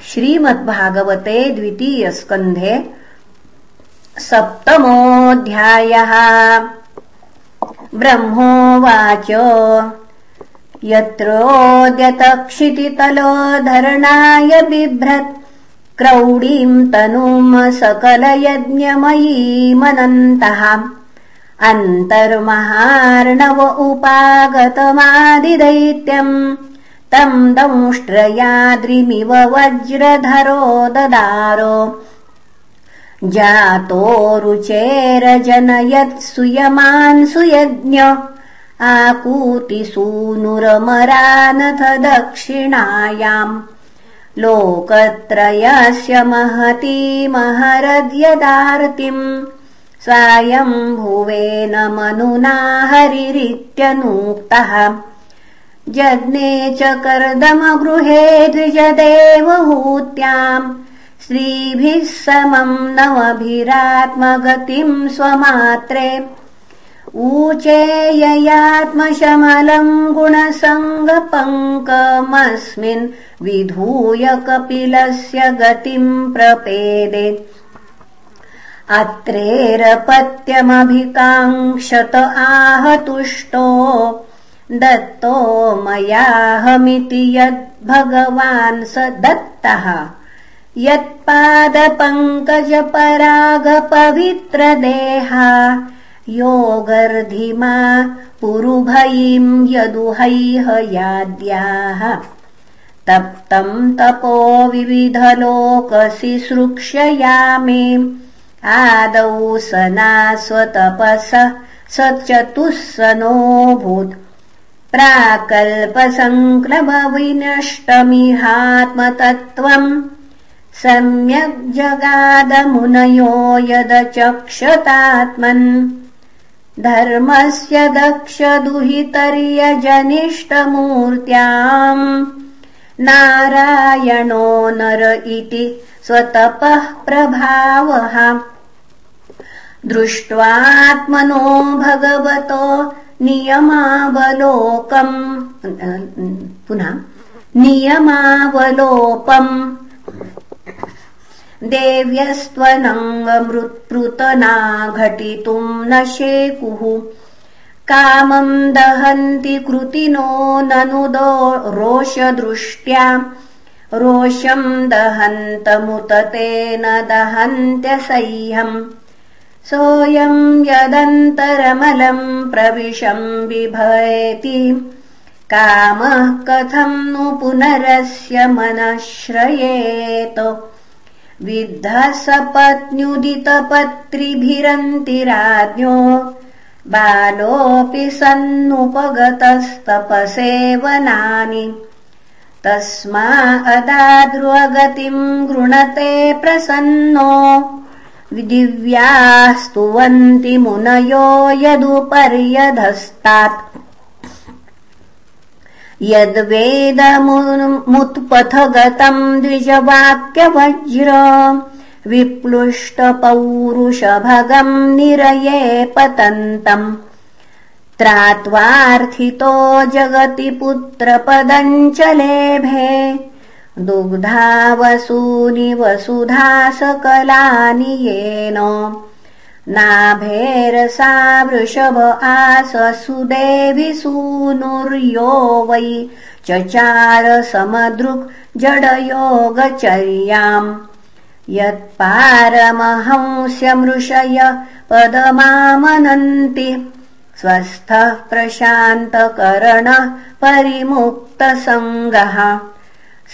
श्रीमद्भागवते द्वितीयस्कन्धे सप्तमोऽध्यायः। ब्रह्मोवाच। यत्रोद्यतक्षितितलोधरणाय बिभ्रत्। क्रौडीम् तनुम् सकलयज्ञमयीमनन्तः। अन्तर्महार्णव उपागतमादिदैत्यम् तम् दंष्ट्रयाद्रिमिव वज्रधरो ददारो। जातो रुचेरजनयत् सुयमान् सुयज्ञ। आकूतिसूनुरमरानथ दक्षिणायाम् लोकत्रयस्य महतीमहरद्यदार्तिम् स्वायम्भुवेन मनुना हरिरित्यनूक्तः जज्ञे च कर्दमगृहे द्विजदेवहूत्याम् श्रीभिः समम् नवभिरात्मगतिम् स्वमात्रे। ऊचेययात्मशमलम् गुणसङ्गपङ्कमस्मिन् विधूय कपिलस्य गतिम् प्रपेदे। अत्रेरपत्यमभिकाङ्क्षत आहतुष्टो दत्तो मयाहमिति यद्भगवान् स दत्तः यत्पादपङ्कजपरागपवित्रदेहा योगर्धिमा पुरुभयीम् यदुहैह याद्याः। तप्तम् तपो विविधलोकसि सृक्ष्ययामे आदौ सनास्वतपस स चतुःसनोऽभूत् प्राकल्पसङ्क्लबविनष्टमिहात्मतत्त्वम् सम्यग् जगादमुनयो यदचक्षतात्मन् धर्मस्य दक्षदुहितर्यजनिष्टमूर्त्याम् नारायणो नर इति स्वतपः प्रभावः। दृष्ट्वात्मनो भगवतो नियमावलोकम् पुनः नियमावलोपम्। देव्यस्त्वनङ्गमृत्पृतना घटितुम् न शेकुः। कामम् दहन्ति कृतिनो ननु रोषदृष्ट्या। रोषम् दहन्तमुत तेन दहन्त्यसह्यम् सोऽयम् यदन्तरमलम् प्रविशम् बिभेति कामः कथम् नु पुनरस्य मनश्रयेत। विद्धः सपत्न्युदितपत्रिभिरन्ति राज्ञो। बालोऽपि सन्नुपगतस्तपसेवनानि। तस्मा अदाद्रुवगतिम् गृणते प्रसन्नो दिव्यास्तुवन्ति मुनयो यदुपर्यधस्तात्। यद्वेदमुत्पथगतम् द्विजवाक्यवज्र विप्लुष्टपौरुषभगम् निरये पतन्तम्। त्रात्वार्थितो जगति पुत्रपदञ्चलेभे दुग्धावसूनि वसुधा सकलानि येन। नाभेरसा वृषभ आससुदेवि सूनुर्यो वै। चचार समदृक् जडयोगचर्याम्। यत्पारमहंस्यमृषय पदमामनन्ति। स्वस्थः प्रशान्तकरणः परिमुक्तसङ्गः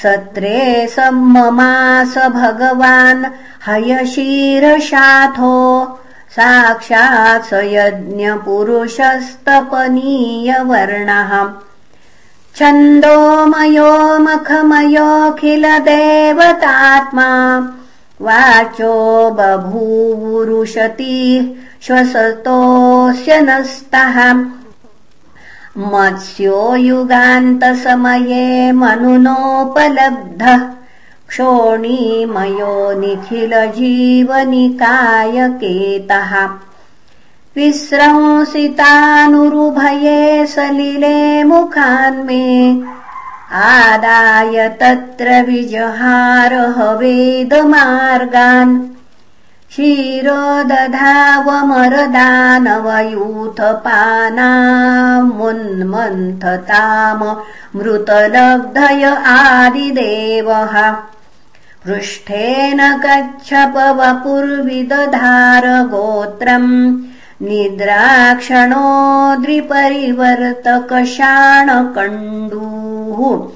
सत्रे सम्ममास भगवान् हयशीरशाथो। साक्षात् स यज्ञपुरुषस्तपनीयवर्णः। छन्दोमयो मखमयोऽखिलदेवतात्मा। वाचो बभूवुरुषतिः श्वसतोऽस्य नस्तः मत्स्यो युगान्तसमये मनुनोपलब्धः क्षोणीमयो निखिलजीवनिकायकेतः। विस्रंसितानुरुभये सलिले मुखान्मे आदाय तत्र विजहारह वेदमार्गान् क्षीरोदधावमरदानवयूथपानामुन्मन्थताम मृतदग्धय आदिदेवः। पृष्ठेन गच्छपवपुर्विदधार गोत्रम् निद्राक्षणोद्रिपरिवर्तकषाणकण्डूः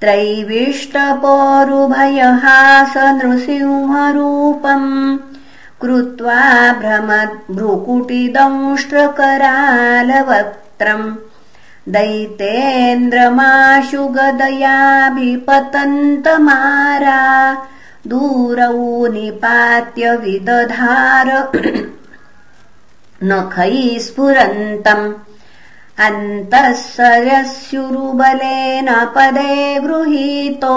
त्रैविष्टपोरुभयहास नृसिंहरूपम् कृत्वा भ्रुकुटिदंष्ट्रकरालवक्त्रम् दैतेन्द्रमाशु गदयाभिपतन्तमारा दूरौ निपात्य विदधार नखैः स्फुरन्तम्। अन्तः सरस्युरुबलेन पदे गृहीतो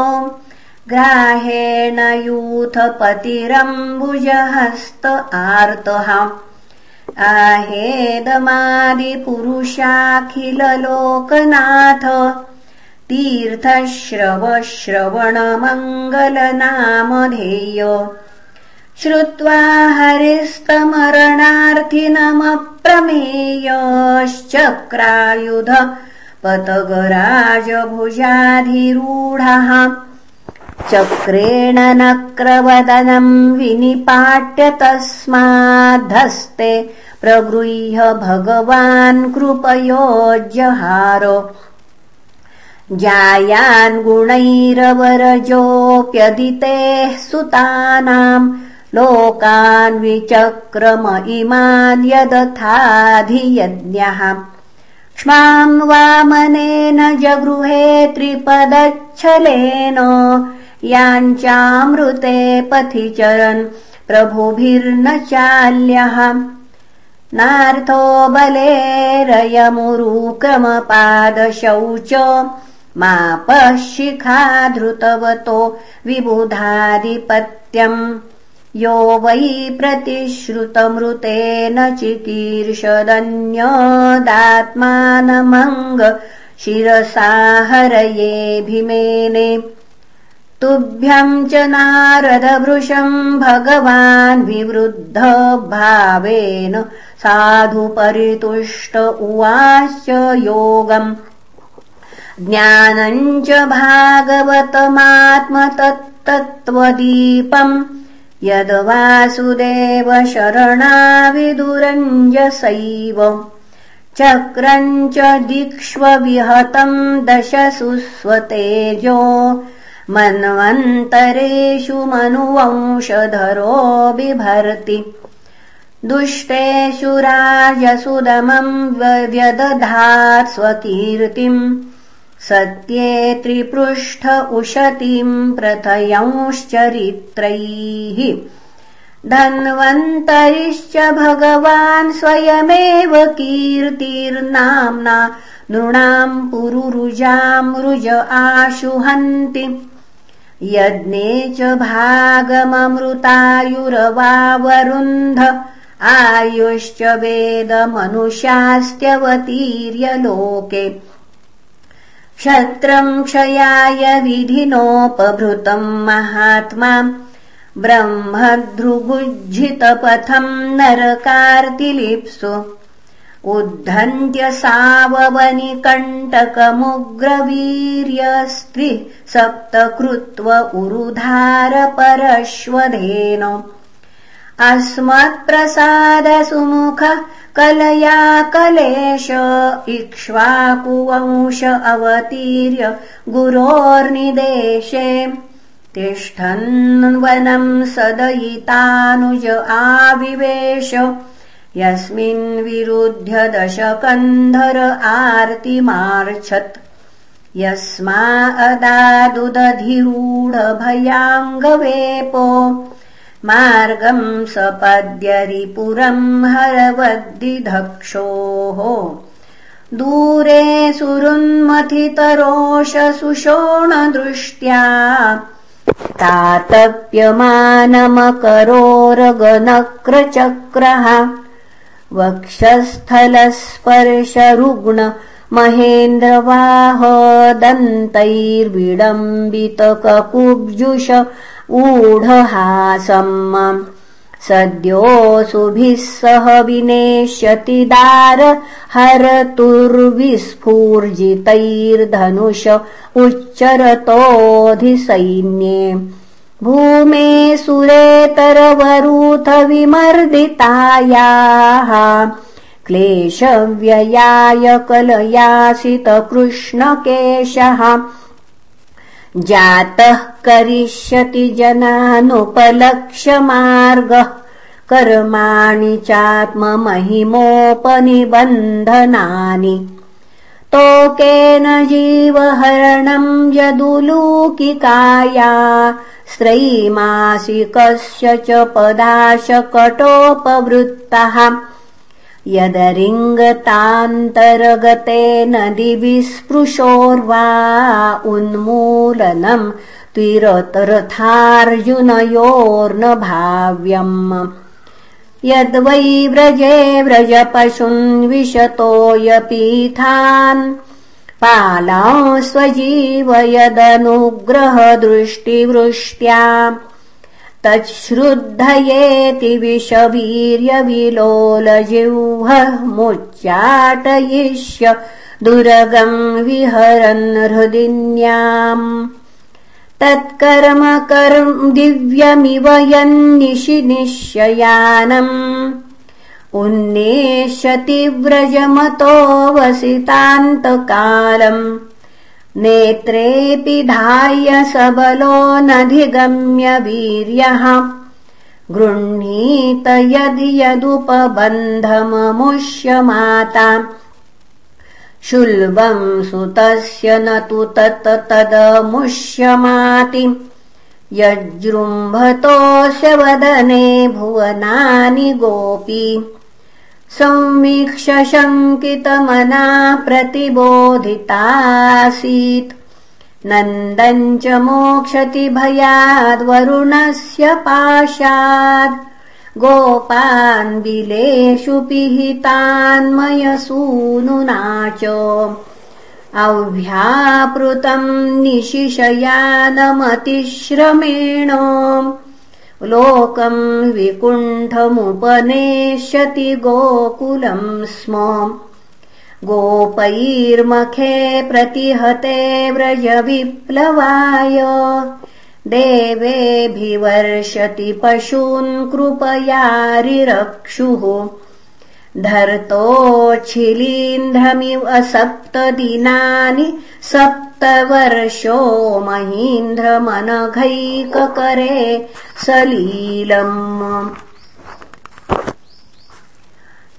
ग्राहेण यूथपतिरम्बुजहस्त आर्तः। आहेदमादिपुरुषाखिललोकनाथ तीर्थश्रवश्रवणमङ्गलनामधेय। श्रुत्वा हरिस्तमरणार्थिनमप्रमेयश्चक्रायुध। पतगराजभुजाधिरूढः चक्रेण नक्रवदनम् विनिपाट्य तस्माद्धस्ते प्रगृह्य भगवान् कृपयोज्जहार जायान् गुणैरवरजोऽप्यदितेः सुतानाम् लोकान् विचक्रम इमान् यदथाधियज्ञः। क्ष्माम् वामनेन जगृहे त्रिपदच्छलेन याञ्चामृते पथि चरन् प्रभुभिर्न चाल्यः। नार्थो बलेरयमुरुक्रमपादशौच मापः शिखाधृतवतो विबुधाधिपत्यम्। यो वै प्रतिश्रुतमृतेन चिकीर्षदन्यदात्मानमङ्ग शिरसाहरये भीमेने तुभ्यम् च नारदभृशम् भगवान् विवृद्ध भावेन साधु परितुष्ट उवाच योगम्। ज्ञानम् च भागवतमात्मतत्तत्त्वदीपम् यद्वासुदेव शरणाविदुरञ्जसैव चक्रम् च दिक्ष्वविहतम् दशसु स्वतेजो मन्वन्तरेषु मनुवंशधरो बिभर्ति। दुष्टेषु राजसुदमम् व्यदधात् स्वकीर्तिम् सत्ये त्रिपृष्ठ उशतीम् प्रथयंश्चरित्रैः। धन्वन्तरिश्च भगवान् स्वयमेव कीर्तिर्नाम्ना नृणाम् पुरुरुजाम् रुज आशुहन्ति यज्ञे च भागममृतायुरवावरुन्ध। आयुश्च वेदमनुशास्त्यवतीर्य लोके क्षत्रम् क्षयाय विधिनोपभृतम् महात्मा। ब्रह्मध्रुगुज्झितपथम् नरकार्तिलिप्सु उद्धन्त्य साववनिकण्टकमुग्रवीर्यस्त्रि सप्त कृत्व उरुधार परश्वधेन अस्मत्प्रसादसुमुख कलया कलेश इक्ष्वाकुवंश अवतीर्य गुरोर्निदेशे। तिष्ठन् वनम् सदयितानुज आविवेश यस्मिन् विरुध्य दशकन्धर आर्तिमार्च्छत्। यस्मा अदादुदधिरूढभयाङ्गवेपो। मार्गम् सपद्यरिपुरम् हरवद्दिधक्षोः दूरे सुरुन्मथितरोष सुषोणदृष्ट्या तातप्यमानमकरोरगनक्रचक्रः वक्षस्थलस्पर्शरुग्ण महेन्द्रवाहदन्तैर्विडम्बितककुब्जुष ऊढहासम् सद्योऽसुभिः सह विनेष्यति दार हरतुर्विस्फूर्जितैर्धनुष उच्चरतोऽधिसैन्ये भूमे सुरेतरवरूथ विमर्दितायाः क्लेशव्ययाय कलयासितकृष्णकेशः जातः करिष्यति जनानुपलक्ष्यमार्गः कर्माणि चात्ममहिमोपनिबन्धनानि तोकेन जीवहरणम् यदुलूकिकाया स्त्रैमासिकस्य च पदाशकटोपवृत्तः। यदरिङ्गतान्तर्गतेन दिविस्पृशोर्वा उन्मूलनम् त्विरतरथार्जुनयोर्न भाव्यम् यद्वै व्रजे व्रजपशुन् विशतोऽयपीठान् पाला स्वजीव यदनुग्रहदृष्टिवृष्ट्या तच्छ्रुद्धयेति मुच्चाटयिष्य दुरगम् विहरन् हृदिन्याम् तत्कर्म कर्म दिव्यमिव यन्निशि निश्ययानम् उन्नेष्यति व्रजमतोऽवसितान्तकालम् नेत्रेऽपि धाय सबलो नधिगम्य वीर्यः। गृह्णीत यदि यदुपबन्धममुष्य माता शुल्बम् सुतस्य न तु तत् तदमुष्यमाति। यजृम्भतोऽस्य वदने भुवनानि गोपी। संवीक्ष शङ्कितमना प्रतिबोधितासीत्। नन्दम् च मोक्षति भयाद्वरुणस्य पाशात् गोपान् बिलेषु पिहितान्मयसूनुना च अव्यापृतम् निशिशयानमतिश्रमेण लोकम् विकुण्ठमुपनेष्यति गोकुलम् स्म। गोपैर्मखे प्रतिहते व्रजविप्लवाय देवेऽभिवर्षति पशून् कृपयारिरक्षुः। धर्तोच्छिलीन्ध्रमिव सप्तदिनानि सप्तवर्षो महीन्द्रमनघैककरे सलीलम्।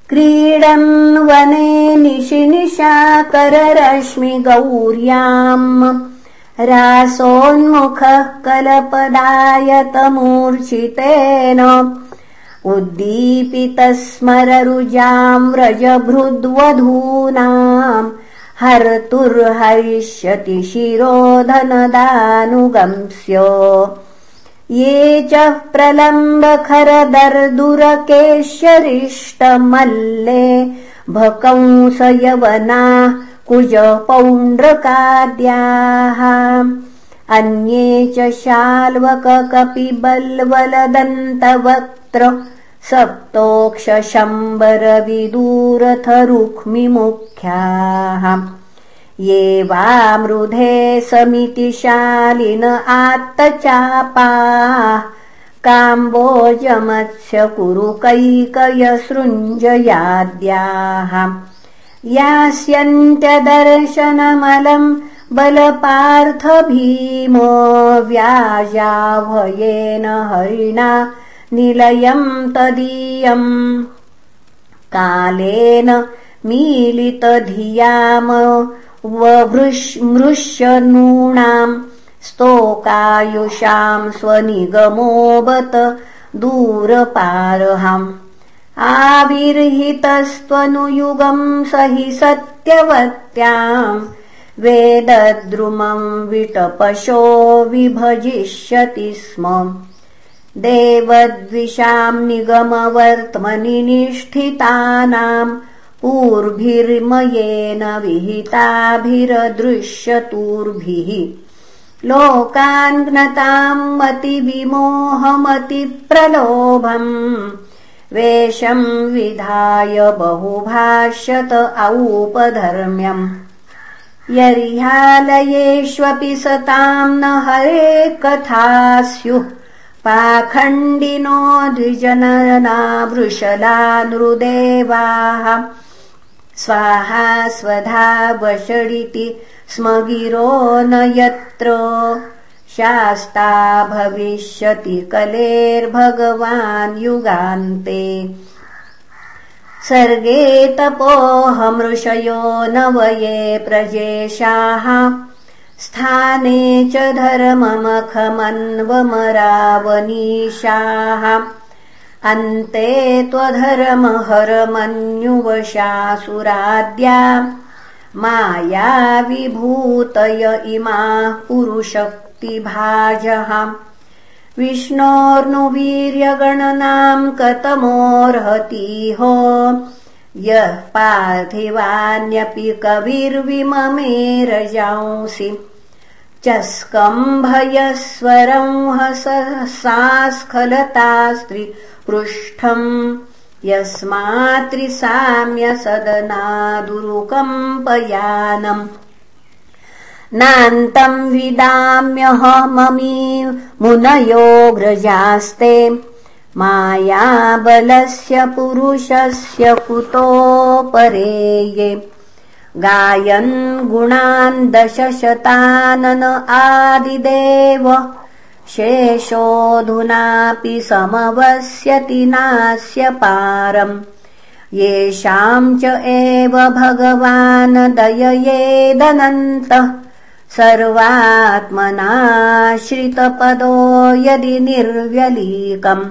क्रीडन् वने निशिनिशाकररश्मिगौर्याम् रासोन्मुखः कलपदायतमूर्छितेन उद्दीपितस्मररुजाम् व्रजभृद्वधूनाम् हर्तुर्हरिष्यति शिरोधनदानुगंस्य ये च प्रलम्बखरदर्दुरकेश्यरिष्टमल्ले भकंसयवना कुजपौण्ड्रकाद्याः अन्ये च शाल्वककपिबल्वलदन्तवक्त्र सप्तोक्षशम्बरविदूरथरुक्मिमुख्याः। ये वामृधे समितिशालिन आत्तचापाः। काम्बोजमत्स्य कुरुकैकयसृञ्जयाद्याः यास्यन्त्यदर्शनमलम् बलपार्थ भीमो व्याजाभयेन हरिणा निलयम् तदीयम्। कालेन मीलितधियाम वृष्मृश्यनूणाम् स्तोकायुषाम् स्वनिगमोबत दूरपारहम् आविर्हितस्त्वनुयुगम् स हि सत्यवत्याम् वेदद्रुमम् विटपशो विभजिष्यति स्म। देवद्विषाम् निगमवर्त्मनि निष्ठितानाम् ऊर्भिर्मयेन विहिताभिरदृश्यतूर्भिः। लोकान्नताम् मतिविमोहमतिप्रलोभम् वेषम् विधाय बहुभाष्यत औपधर्म्यम्। यर्ह्यालयेष्वपि सताम् न हरे कथा स्युः पाखण्डिनो द्विजनना वृषला नृदेवाः स्वाहा स्वधा वषडिति स्म गिरो न यत्र शास्ता भविष्यति कलेर्भगवान् युगान्ते। सर्गे तपोहमृषयो नवये प्रजेशाः। स्थाने च धर्ममखमन्वमरावनीशाः। अन्ते त्वधर्महरमन्युवशासुराद्या। मायाविभूतय इमाः पुरुशक्तिभाजः विष्णोर्नुवीर्यगणनाम् कतमोऽर्हतीहो। यः पार्थिवान्यपि कविर्विममेरजांसि च स्कम्भयस्वरंहसास्खलतास्त्रिपृष्ठम् यस्मात्रिसाम्यसदनादुरुकम्पयानम् नान्तम् विदाम्यहममी मुनयोऽग्रजास्ते मायाबलस्य पुरुषस्य कुतोपरेये। गायन् गुणान् दशशतानन आदिदेव। शेषोऽधुनापि समवस्यति नास्य पारम् येषाम् च एव भगवान् दययेदनन्तः सर्वात्मनाश्रितपदो यदि निर्व्यलीकम्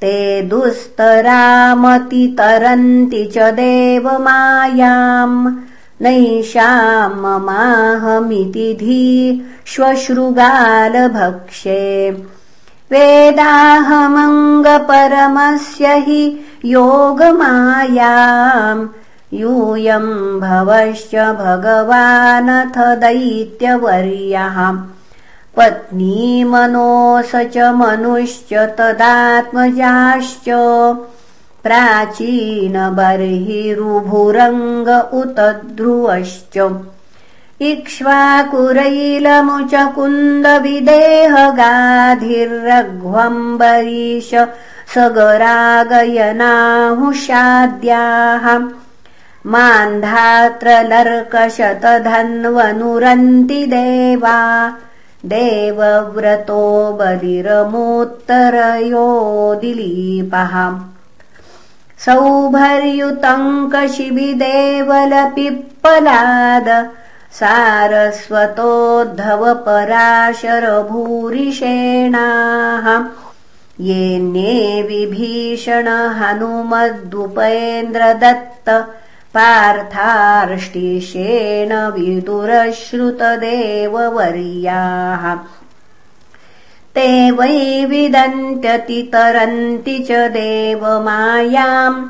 ते दुस्तरामतितरन्ति च देवमायाम्। नैषाम् ममाहमिति धी श्वश्रुगालभक्षे। वेदाहमङ्गपरमस्य हि योगमायाम् यूयम् भवश्च भगवानथ दैत्यवर्यः। पत्नीमनोऽस च मनुश्च तदात्मजाश्च। प्राचीनबर्हिरुभुरङ्ग उत ध्रुवश्च इक्ष्वाकुरैलमुचकुन्दविदेहगाधिर्रघ्वम्बरीश सगरागयनाहुषाद्याः मान्धात्रलर्कशतधन्वनुरन्ति देवा। देवव्रतो बलिरमोत्तरयो दिलीपः सौभर्युतङ्कशिबिदेवलपिप्पलाद सारस्वतोद्धवपराशरभूरिषेणाः। येन्ये विभीषण हनुमद्दुपेन्द्रदत्त पार्थार्ष्टिशेण विदुरश्रुतदेववर्याः। ते वै विदन्त्यतितरन्ति च देवमायाम्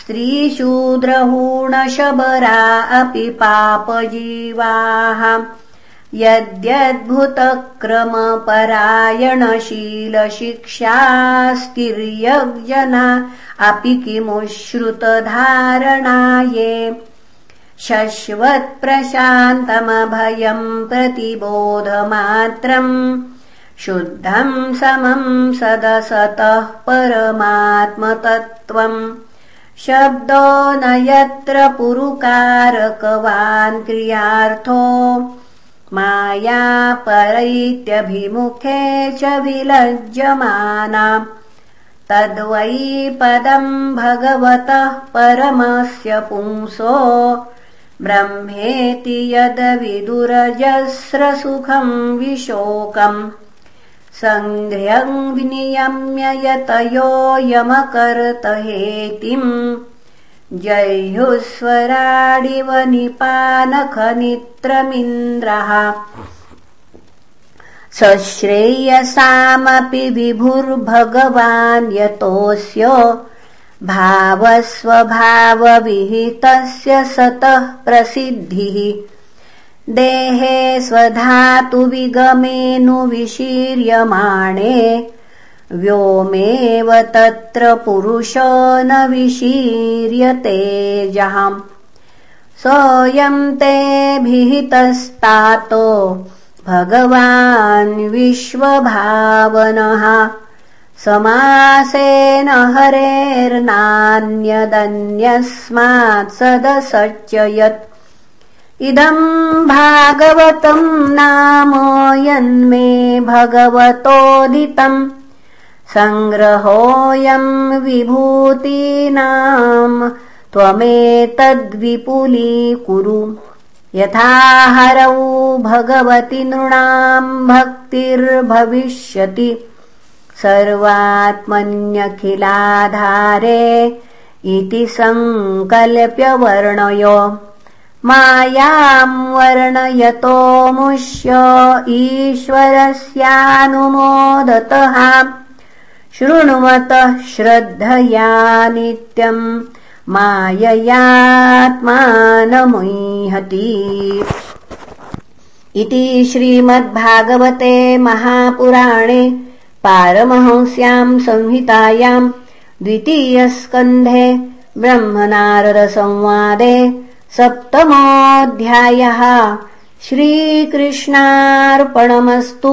स्त्रीशूद्रहूणशबरा अपि पापजीवाः यद्यद्भुतक्रमपरायणशीलशिक्षास्तिर्यग्जना अपि किमुश्रुतधारणाये। शश्वत्प्रशान्तमभयम् प्रतिबोधमात्रम् शुद्धम् समम् सदसतः परमात्मतत्त्वम् शब्दो न यत्र पुरुकारकवान् क्रियार्थो माया परैत्यभिमुखे च विलज्जमाना तद्वै पदम् भगवतः परमस्य पुंसो। ब्रह्मेति यद्विदुरजस्रसुखम् विशोकम्। सङ्घ्र्यम् विनियम्य यतयो यमकर्तहेतिम् जह्युस्वराडिव निपानखनित्रमिन्द्रः सश्रेयसामपि विभुर्भगवान् यतोऽस्य भावस्वभावविहितस्य सतः प्रसिद्धिः। देहे स्वधातुविगमेऽनुविशीर्यमाणे व्योमेव तत्र पुरुष न विशीर्यते जहाम्। सोऽयम् ते भिहितस्तातो भगवान् विश्वभावनः। समासेन हरेर्नान्यदन्यस्मात् सदसच्च यत् इदम् भागवतम् नाम यन्मे भगवतोदितम् सङ्ग्रहोऽयम् विभूतीनाम् त्वमेतद्विपुलीकुरु यथा हरौ भगवति नृणाम् भक्तिर्भविष्यति। सर्वात्मन्यखिलाधारे इति सङ्कल्प्य वर्णय मायाम् वर्णयतो मुष्य ईश्वरस्यानुमोदतः शृणुमतः श्रद्धया नित्यम् माययात्मानमुह्यति। इति श्रीमद्भागवते महापुराणे पारमहंस्याम् संहितायाम् द्वितीयस्कन्धे ब्रह्मनारदसंवादे सप्तमोऽध्यायः। श्रीकृष्णार्पणमस्तु